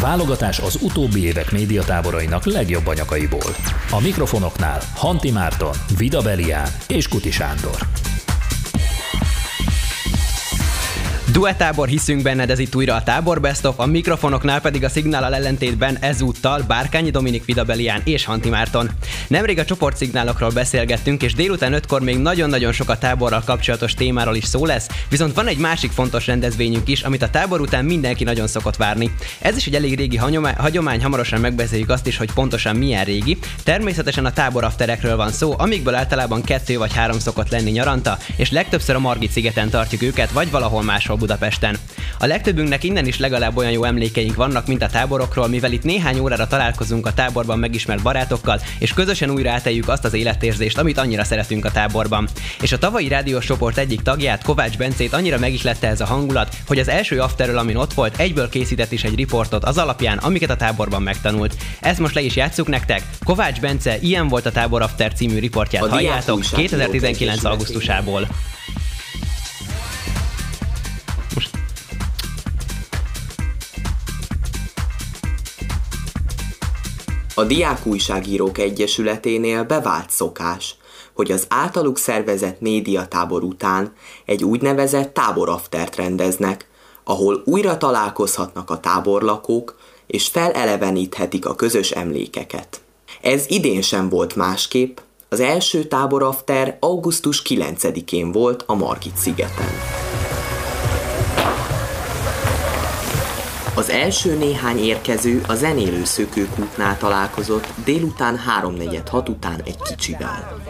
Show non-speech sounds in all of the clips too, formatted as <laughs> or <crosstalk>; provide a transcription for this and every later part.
Válogatás az utóbbi évek médiatáborainak legjobb anyagaiból. A mikrofonoknál Hanti Márton, Vida Belián és Kuti Sándor. Duetábor hiszünk benned, ez itt újra a tábor best of, a mikrofonoknál pedig a szignállal ellentétben ezúttal Bárkányi Dominik Vidabelián és Hanti Márton. Nemrég a csoportszignálokról beszélgettünk, és délután ötkor még nagyon-nagyon sok a táborral kapcsolatos témáról is szó lesz, viszont van egy másik fontos rendezvényünk is, amit a tábor után mindenki nagyon szokott várni. Ez is egy elég régi hagyomány hamarosan megbeszéljük azt is, hogy pontosan milyen régi. Természetesen a tábor afterekről van szó, amikből általában kettő vagy három szokott lenni nyaranta, és legtöbbször a Margit szigeten tartjuk őket, vagy valahol máshol Budapesten. A legtöbbünknek innen is legalább olyan jó emlékeink vannak, mint a táborokról, mivel itt néhány órára találkozunk a táborban megismert barátokkal, és közösen újra áteljük azt az életérzést, amit annyira szeretünk a táborban. És a tavalyi rádiós csoport egyik tagját, Kovács Bencét annyira megihlette ez a hangulat, hogy az első afterről, amin ott volt, egyből készített is egy riportot az alapján, amiket a táborban megtanult. Ezt most le is játsszuk nektek. Kovács Bence, ilyen volt a Tábor After című riportját a halljátok 2019. augusztusából. A Diák Újságírók Egyesületénél bevált szokás, hogy az általuk szervezett médiatábor után egy úgynevezett táboraftert rendeznek, ahol újra találkozhatnak a táborlakók, és feleleveníthetik a közös emlékeket. Ez idén sem volt másképp, az első táborafter augusztus 9-én volt a Margit szigeten. Az első néhány érkező a zenélő szökőkútnál találkozott délután 3.46 után egy kicsivel.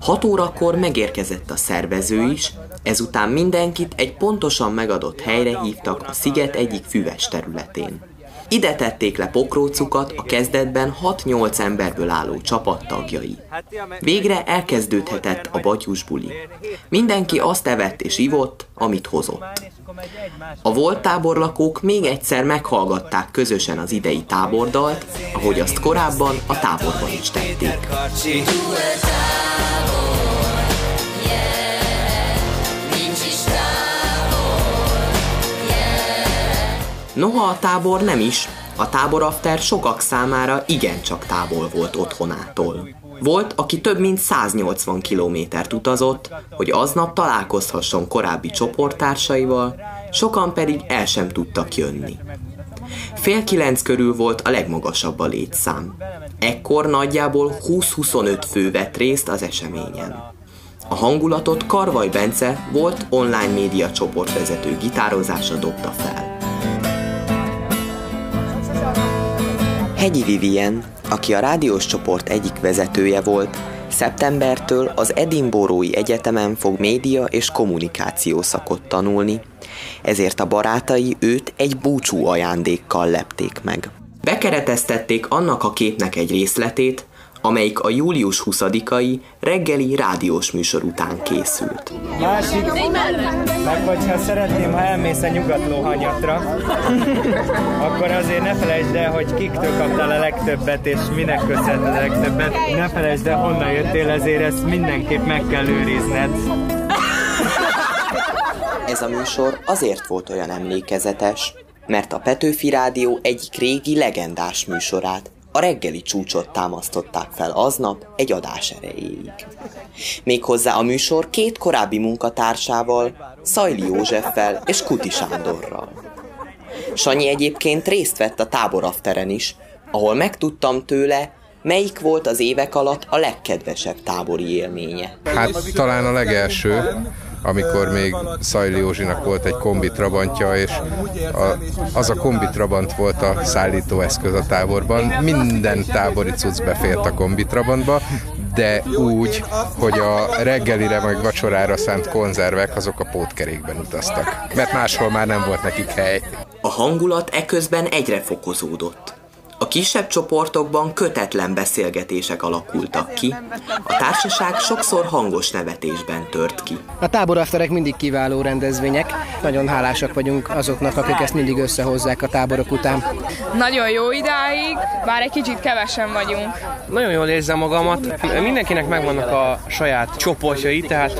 6 órakor megérkezett a szervező is, ezután mindenkit egy pontosan megadott helyre hívtak a sziget egyik füves területén. Ide tették le pokrócukat a kezdetben 6-8 emberből álló csapat tagjai. Végre elkezdődhetett a batyus buli. Mindenki azt evett és ivott, amit hozott. A volt táborlakók még egyszer meghallgatták közösen az idei tábordalt, ahogy azt korábban a táborban is tették. Noha a tábor nem is, a tábor after sokak számára igencsak távol volt otthonától. Volt, aki több mint 180 kilométert utazott, hogy aznap találkozhasson korábbi csoporttársaival, sokan pedig el sem tudtak jönni. Fél kilenc körül volt a legmagasabb a létszám. Ekkor nagyjából 20-25 fő vett részt az eseményen. A hangulatot Karvaj Bence volt online média csoportvezető gitározása dobta fel. Hegyi Vivien, aki a rádiós csoport egyik vezetője volt, szeptembertől az Edinborói Egyetemen fog média és kommunikáció szakot tanulni, ezért a barátai őt egy búcsú ajándékkal lepték meg. Bekereteztették annak a képnek egy részletét, amelyik a július 20-ai reggeli rádiós műsor után készült. Másik, meg hogyha szeretném, ha elmész a nyugatlóhanyatra, <laughs> akkor azért ne felejtsd el, hogy kiktől kaptál a legtöbbet, és minek köszönhet a legtöbbet. Ne felejtsd el, honnan jöttél, ezért ezt mindenképp meg kell őrizned. <laughs> Ez a műsor azért volt olyan emlékezetes, mert a Petőfi Rádió egyik régi legendás műsorát, a reggeli csúcsot támasztották fel aznap egy adás erejéig. Méghozzá a műsor két korábbi munkatársával, Szajli Józseffel és Kuti Sándorral. Sanyi egyébként részt vett a táborafteren is, ahol megtudtam tőle, melyik volt az évek alatt a legkedvesebb tábori élménye. Hát talán a legelső, amikor még Szajli Józsinak volt egy kombi trabantja, és a, az a kombi trabant volt a szállítóeszköz a táborban. Minden tábori cucc befért a kombi trabantba, de úgy, hogy a reggelire meg vacsorára szánt konzervek azok a pótkerékben utaztak, mert máshol már nem volt nekik hely. A hangulat eközben egyre fokozódott. Kisebb csoportokban kötetlen beszélgetések alakultak ki, a társaság sokszor hangos nevetésben tört ki. A táborafterek mindig kiváló rendezvények, nagyon hálásak vagyunk azoknak, akik ezt mindig összehozzák a táborok után. Nagyon jó idáig, bár egy kicsit kevesen vagyunk. Nagyon jól érzem magamat, mindenkinek megvannak a saját csoportjai, tehát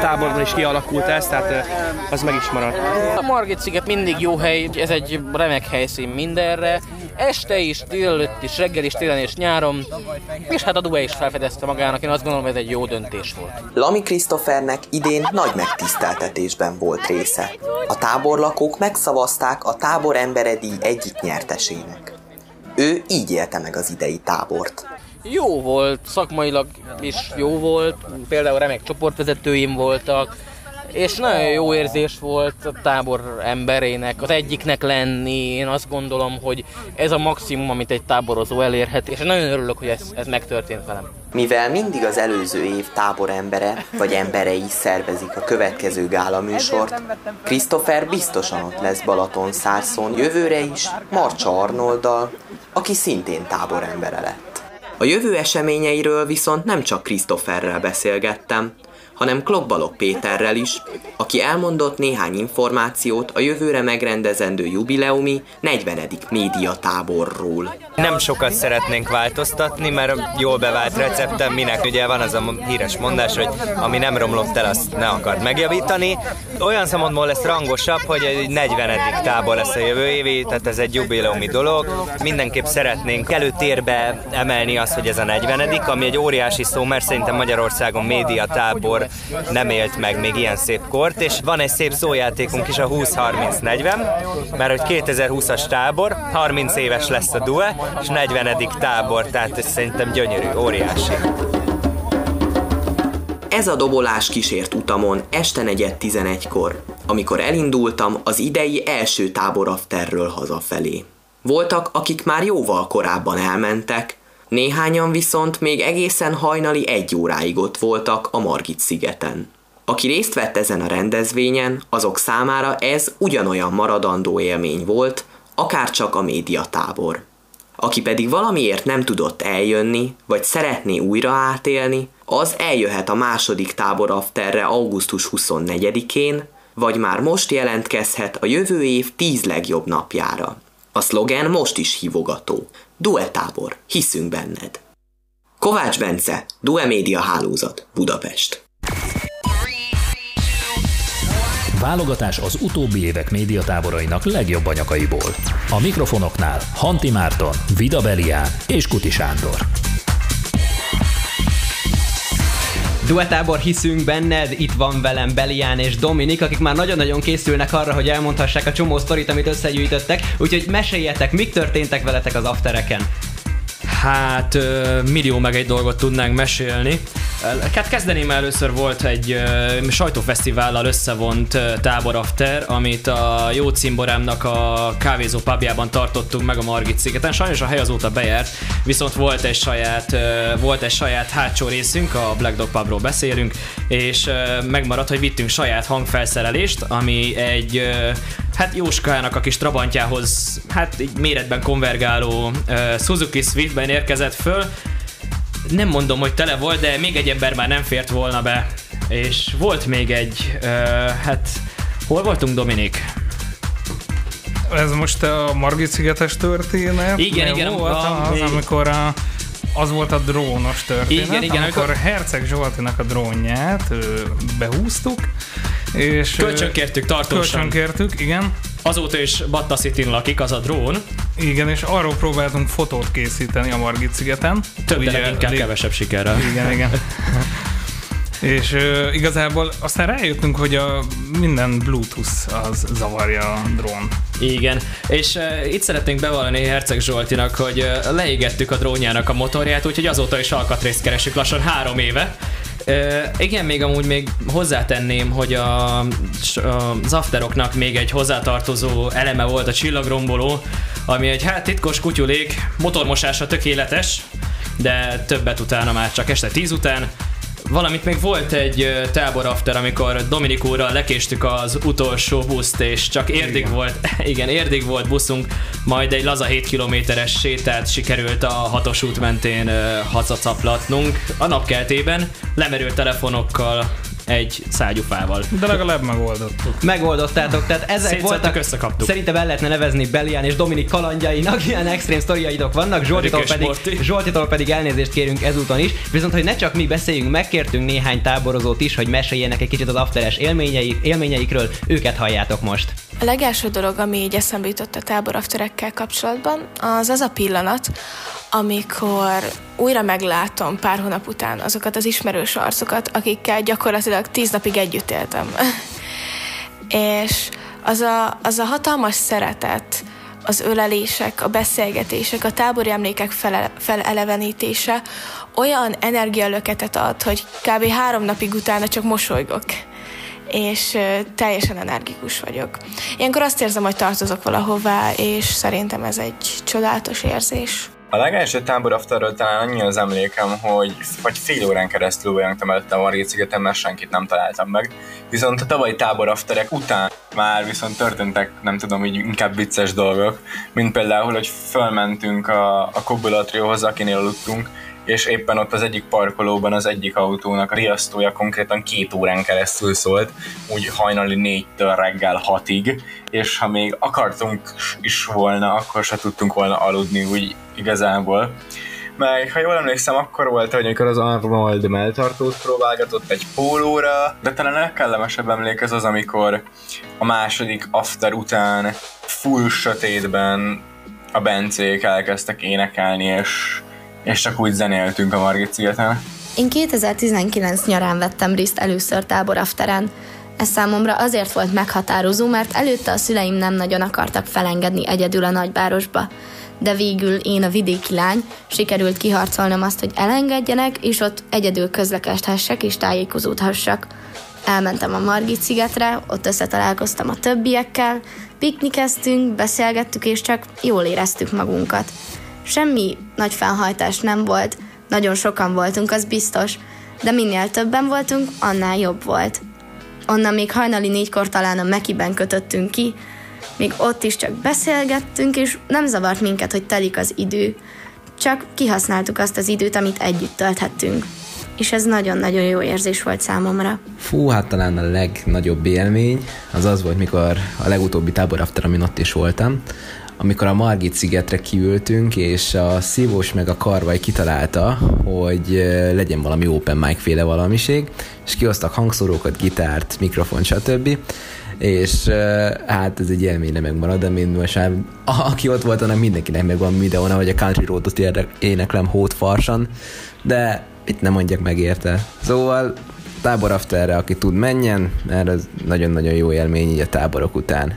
táborban is kialakult ez, tehát az meg is maradt. A Margit sziget mindig jó hely, ez egy remek helyszín mindenre, este is, délelőtt is, reggel is, télen és nyáron, és hát a Due is felfedezte magának, én azt gondolom, ez egy jó döntés volt. Lami Krisztofernek idén nagy megtiszteltetésben volt része. A táborlakók megszavazták a tábor emberedíj egyik nyertesének. Ő így élte meg az idei tábort. Jó volt, szakmailag is jó volt, például remek csoportvezetőim voltak, és nagyon jó érzés volt a tábor emberének, az egyiknek lenni. Én azt gondolom, hogy ez a maximum, amit egy táborozó elérhet, és nagyon örülök, hogy ez, ez megtörtént velem. Mivel mindig az előző év tábor embere vagy emberei szervezik a következő gála műsort, Christopher biztosan ott lesz Balaton szárszon jövőre is Marcsa Arnolddal, aki szintén tábor embere lett. A jövő eseményeiről viszont nem csak Christopherrel beszélgettem, hanem Klokbalok Péterrel is, aki elmondott néhány információt a jövőre megrendezendő jubileumi 40. médiatáborról. Nem sokat szeretnénk változtatni, mert jól bevált receptem, minek ugye van az a híres mondás, hogy ami nem romlott el, azt ne akart megjavítani. Olyan szempontból lesz rangosabb, hogy egy 40. tábor lesz a jövő évi, tehát ez egy jubileumi dolog. Mindenképp szeretnénk előtérbe emelni azt, hogy ez a 40 ami egy óriási szó, mert szerintem Magyarországon médiatábor nem élt meg még ilyen szép kort, és van egy szép szójátékunk is a 20-30-40, mert hogy 2020-as tábor, 30 éves lesz a DUE, és 40. tábor, tehát ez szerintem gyönyörű, óriási. Ez a dobolás kísért utamon este 4.11-kor, amikor elindultam az idei első táborafterről hazafelé. Voltak, akik már jóval korábban elmentek, Néhányan viszont még egészen hajnali egy óráig ott voltak a Margit szigeten. Aki részt vett ezen a rendezvényen, azok számára ez ugyanolyan maradandó élmény volt, akár csak a médiatábor. Aki pedig valamiért nem tudott eljönni, vagy szeretné újra átélni, az eljöhet a második tábor afterre augusztus 24-én, vagy már most jelentkezhet a jövő év 10 legjobb napjára. A szlogen most is hívogató. Duetábor, hiszünk benned. Kovács Bence, Due Média Hálózat, Budapest. Válogatás az utóbbi évek médiatáborainak legjobb anyagaiból. A mikrofonoknál Hanti Márton, Vida Belián és Kuti Sándor. Duetábor hiszünk benned, itt van velem Belián és Dominik, akik már nagyon-nagyon készülnek arra, hogy elmondhassák a csomó sztorit, amit összegyűjtöttek, úgyhogy meséljetek, mik történtek veletek az aftereken. Hát millió meg egy dolgot tudnánk mesélni. Hát kezdeném először volt egy uh, sajtófesztivállal összevont uh, tábor after, amit a jó cimborámnak a kávézó pubjában tartottunk meg a Margit szigeten. Sajnos a hely azóta bejárt, viszont volt egy saját, uh, volt egy saját hátsó részünk, a Black Dog pubról beszélünk, és uh, megmaradt, hogy vittünk saját hangfelszerelést, ami egy uh, hát Jóskának a kis trabantjához hát így méretben konvergáló uh, Suzuki Swiftben érkezett föl, nem mondom, hogy tele volt, de még egy ember már nem fért volna be. És volt még egy, uh, hát hol voltunk Dominik? Ez most a Margit szigetes történet? Igen, igen. Volt a, az, amikor a, az volt a drónos történet, igen, igen, amikor, amikor Herceg Zsoltinak a drónját behúztuk, és kölcsönkértük tartósan. Kölcsönkértük, igen. Azóta is Batta city lakik az a drón. Igen, és arról próbáltunk fotót készíteni a Margit szigeten. Több, de inkább lég... kevesebb sikerrel. Igen, igen. <laughs> És uh, igazából aztán rájöttünk, hogy a minden Bluetooth az zavarja a drón. Igen, és uh, itt szeretnénk bevallani Herceg Zsoltinak, hogy uh, leégettük a drónjának a motorját, úgyhogy azóta is alkatrészt keresünk lassan három éve. Uh, igen, még amúgy még hozzátenném, hogy a, az afteroknak még egy hozzátartozó eleme volt a csillagromboló, ami egy hát titkos kutyulék, motormosása tökéletes, de többet utána már csak este 10 után, Valamint még volt egy tábor after, amikor Dominik úrral lekéstük az utolsó buszt, és csak érdig igen. volt, <laughs> igen, érdig volt buszunk, majd egy laza 7 kilométeres sétát sikerült a hatos út mentén hazacaplatnunk a napkeltében, lemerült telefonokkal, egy szágyufával. De legalább megoldottuk. Megoldottátok, tehát ezek voltak, összekaptuk. Szerintem el lehetne nevezni Belian és Dominik kalandjainak, <laughs> ilyen extrém sztoriaitok vannak, Zsoltitól pedig, Zsoltitól pedig elnézést kérünk ezúton is, viszont hogy ne csak mi beszéljünk, megkértünk néhány táborozót is, hogy meséljenek egy kicsit az afteres élményei, élményeikről, őket halljátok most. A legelső dolog, ami így eszembe jutott a tábor kapcsolatban, az az a pillanat, amikor újra meglátom pár hónap után azokat az ismerős arcokat, akikkel gyakorlatilag tíz napig együtt éltem. <laughs> És az a, az a hatalmas szeretet, az ölelések, a beszélgetések, a tábori emlékek fele, felelevenítése olyan energialöketet ad, hogy kb. három napig utána csak mosolygok és teljesen energikus vagyok. Ilyenkor azt érzem, hogy tartozok valahová, és szerintem ez egy csodálatos érzés. A legelső tábor afterről talán annyi az emlékem, hogy vagy fél órán keresztül olyangtam előtte a Margit szigeten, mert senkit nem találtam meg. Viszont a tavalyi tábor afterek után már viszont történtek, nem tudom, így inkább vicces dolgok, mint például, hogy fölmentünk a, a Kobulatrióhoz, akinél aludtunk, és éppen ott az egyik parkolóban az egyik autónak a riasztója konkrétan két órán keresztül szólt, úgy hajnali négytől reggel hatig, és ha még akartunk is volna, akkor se tudtunk volna aludni úgy igazából. Meg, ha jól emlékszem, akkor volt, hogy amikor az Arnold melltartót próbálgatott egy pólóra, de talán a legkellemesebb emlék az az, amikor a második after után full sötétben a bencék elkezdtek énekelni, és és csak úgy zenéltünk a Margit szigeten. Én 2019 nyarán vettem részt először tábor afteren. Ez számomra azért volt meghatározó, mert előtte a szüleim nem nagyon akartak felengedni egyedül a nagyvárosba. De végül én a vidéki lány, sikerült kiharcolnom azt, hogy elengedjenek, és ott egyedül közlekedhessek és tájékozódhassak. Elmentem a Margit szigetre, ott összetalálkoztam a többiekkel, piknikeztünk, beszélgettük, és csak jól éreztük magunkat. Semmi nagy felhajtás nem volt, nagyon sokan voltunk, az biztos, de minél többen voltunk, annál jobb volt. Onnan még hajnali négykor talán a Mekiben kötöttünk ki, még ott is csak beszélgettünk, és nem zavart minket, hogy telik az idő. Csak kihasználtuk azt az időt, amit együtt tölthettünk. És ez nagyon-nagyon jó érzés volt számomra. Fú, hát talán a legnagyobb élmény az az volt, mikor a legutóbbi tábor after, amin ott is voltam, amikor a Margit szigetre kiültünk, és a szívós meg a karvaj kitalálta, hogy legyen valami open mic féle valamiség, és kihoztak hangszorókat, gitárt, mikrofon, stb. És hát ez egy élményre megmarad, de mind most már, aki ott volt, annak mindenkinek megvan videón, hogy a Country Roadot éneklem hót farsan, de itt nem mondjak meg érte. Szóval tábor afterre, aki tud menjen, mert ez nagyon-nagyon jó élmény így a táborok után.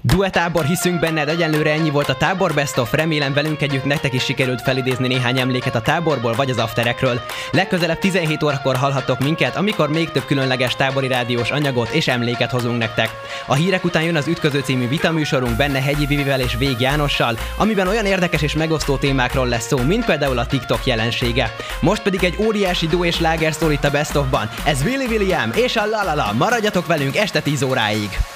Duetábor hiszünk benned, egyenlőre ennyi volt a tábor best of, remélem velünk együtt nektek is sikerült felidézni néhány emléket a táborból vagy az afterekről. Legközelebb 17 órakor hallhattok minket, amikor még több különleges tábori rádiós anyagot és emléket hozunk nektek. A hírek után jön az Ütköző című vitaműsorunk benne Hegyi Vivivel és Vég Jánossal, amiben olyan érdekes és megosztó témákról lesz szó, mint például a TikTok jelensége. Most pedig egy óriási dó és láger szól itt a Best of-ban. Ez Willy William és a La La La. Maradjatok velünk este 10 óráig.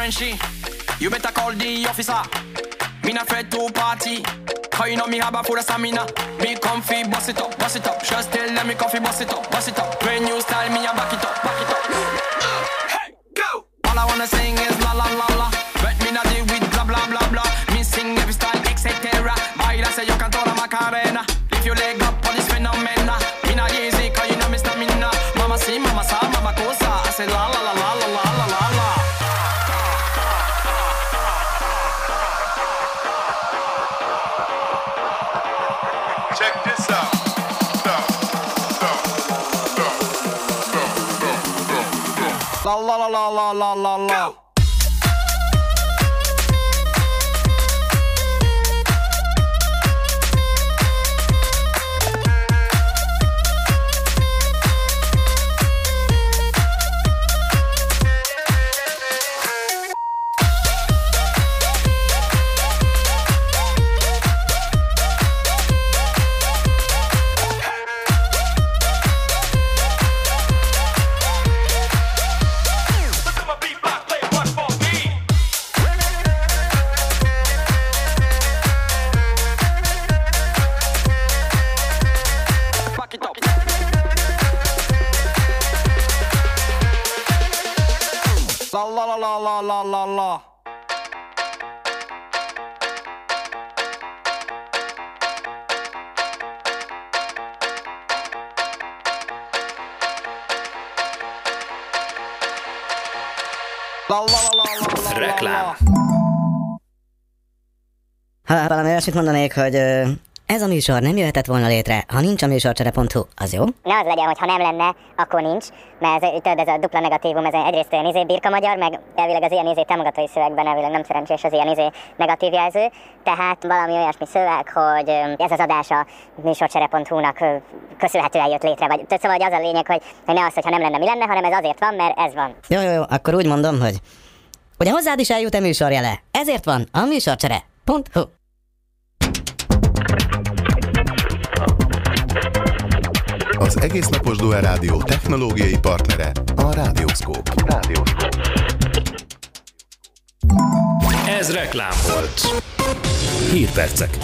Frenchie. You better call the officer. Me not afraid to party. Cause you know me have a full of stamina. Me comfy, boss it up, boss it up. Just tell them me comfy, boss it up, boss it up. When you style me, I back it up, back it up. Hey, go! All I wanna sing is la la la la. La la la la la. Reklám. Ha valami olyasmit mondanék, hogy ez a műsor nem jöhetett volna létre, ha nincs a műsorcsere.hu, az jó? Ne az legyen, hogy ha nem lenne, akkor nincs, mert ez, tudod, ez a dupla negatívum, ez egyrészt olyan izé birka magyar, meg elvileg az ilyen izé támogatói szövegben elvileg nem szerencsés az ilyen izé negatív jelző, tehát valami olyasmi szöveg, hogy ez az adás a műsorcsere.hu-nak köszönhetően jött létre, vagy szóval hogy az a lényeg, hogy, hogy ne az, hogy ha nem lenne, mi lenne, hanem ez azért van, mert ez van. Jó, jó, jó, akkor úgy mondom, hogy Ugye hozzád is eljut a műsorjele. Ezért van a műsorcsere.hu. Az egész napos Duel Rádió technológiai partnere a Rádiószkóp. Rádiószkóp. Ez reklám volt. Hírpercek.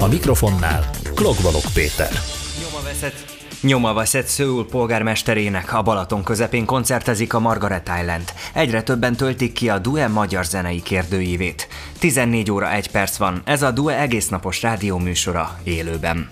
A mikrofonnál Klokbalok Péter. Nyoma veszett Nyoma veszett Szőul polgármesterének a Balaton közepén koncertezik a Margaret Island. Egyre többen töltik ki a Due magyar zenei kérdőívét. 14 óra 1 perc van, ez a Due egész napos rádióműsora élőben.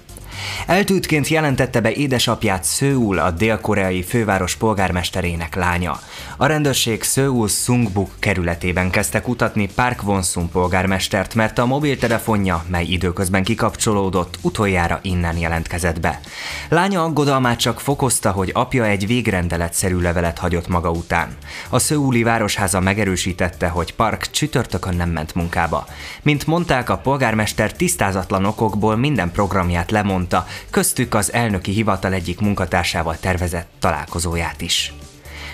Eltűtként jelentette be édesapját Szőul, a dél-koreai főváros polgármesterének lánya. A rendőrség Szőul Sungbuk kerületében kezdte kutatni Park Won-sun polgármestert, mert a mobiltelefonja, mely időközben kikapcsolódott, utoljára innen jelentkezett be. Lánya aggodalmát csak fokozta, hogy apja egy végrendeletszerű levelet hagyott maga után. A Szőuli városháza megerősítette, hogy Park csütörtökön nem ment munkába. Mint mondták, a polgármester tisztázatlan okokból minden programját lemondta, mondta, köztük az elnöki hivatal egyik munkatársával tervezett találkozóját is.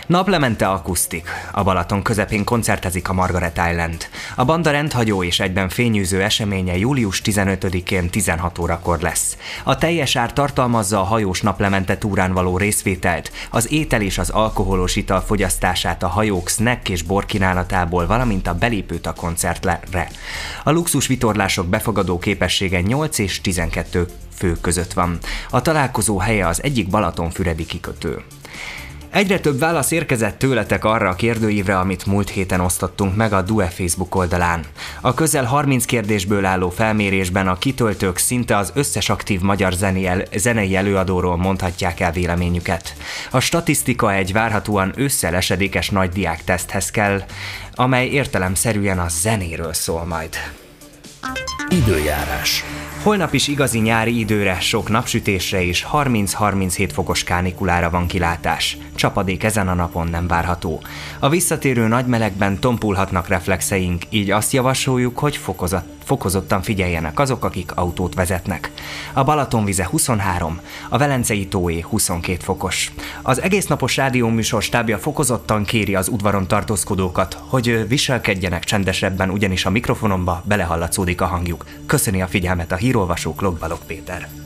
Naplemente akusztik. A Balaton közepén koncertezik a Margaret Island. A banda rendhagyó és egyben fényűző eseménye július 15-én 16 órakor lesz. A teljes ár tartalmazza a hajós naplemente túrán való részvételt, az étel és az alkoholos ital fogyasztását a hajók snack és borkínálatából, valamint a belépőt a koncertre. A luxus vitorlások befogadó képessége 8 és 12 fő között van. A találkozó helye az egyik Balatonfüredi kikötő. Egyre több válasz érkezett tőletek arra a kérdőívre, amit múlt héten osztottunk meg a Due Facebook oldalán. A közel 30 kérdésből álló felmérésben a kitöltők szinte az összes aktív magyar zenei előadóról mondhatják el véleményüket. A statisztika egy várhatóan ősszel esedékes nagy diák teszthez kell, amely értelemszerűen a zenéről szól majd. Időjárás. Holnap is igazi nyári időre, sok napsütésre és 30-37 fokos kánikulára van kilátás. Csapadék ezen a napon nem várható. A visszatérő nagy melegben tompulhatnak reflexeink, így azt javasoljuk, hogy fokozat, fokozottan figyeljenek azok, akik autót vezetnek. A Balaton vize 23, a Velencei tóé 22 fokos. Az egész napos rádióműsor stábja fokozottan kéri az udvaron tartózkodókat, hogy viselkedjenek csendesebben, ugyanis a mikrofonomba belehallatszódik a hangjuk. Köszöni a figyelmet a hírolvasó Klokbalok Péter.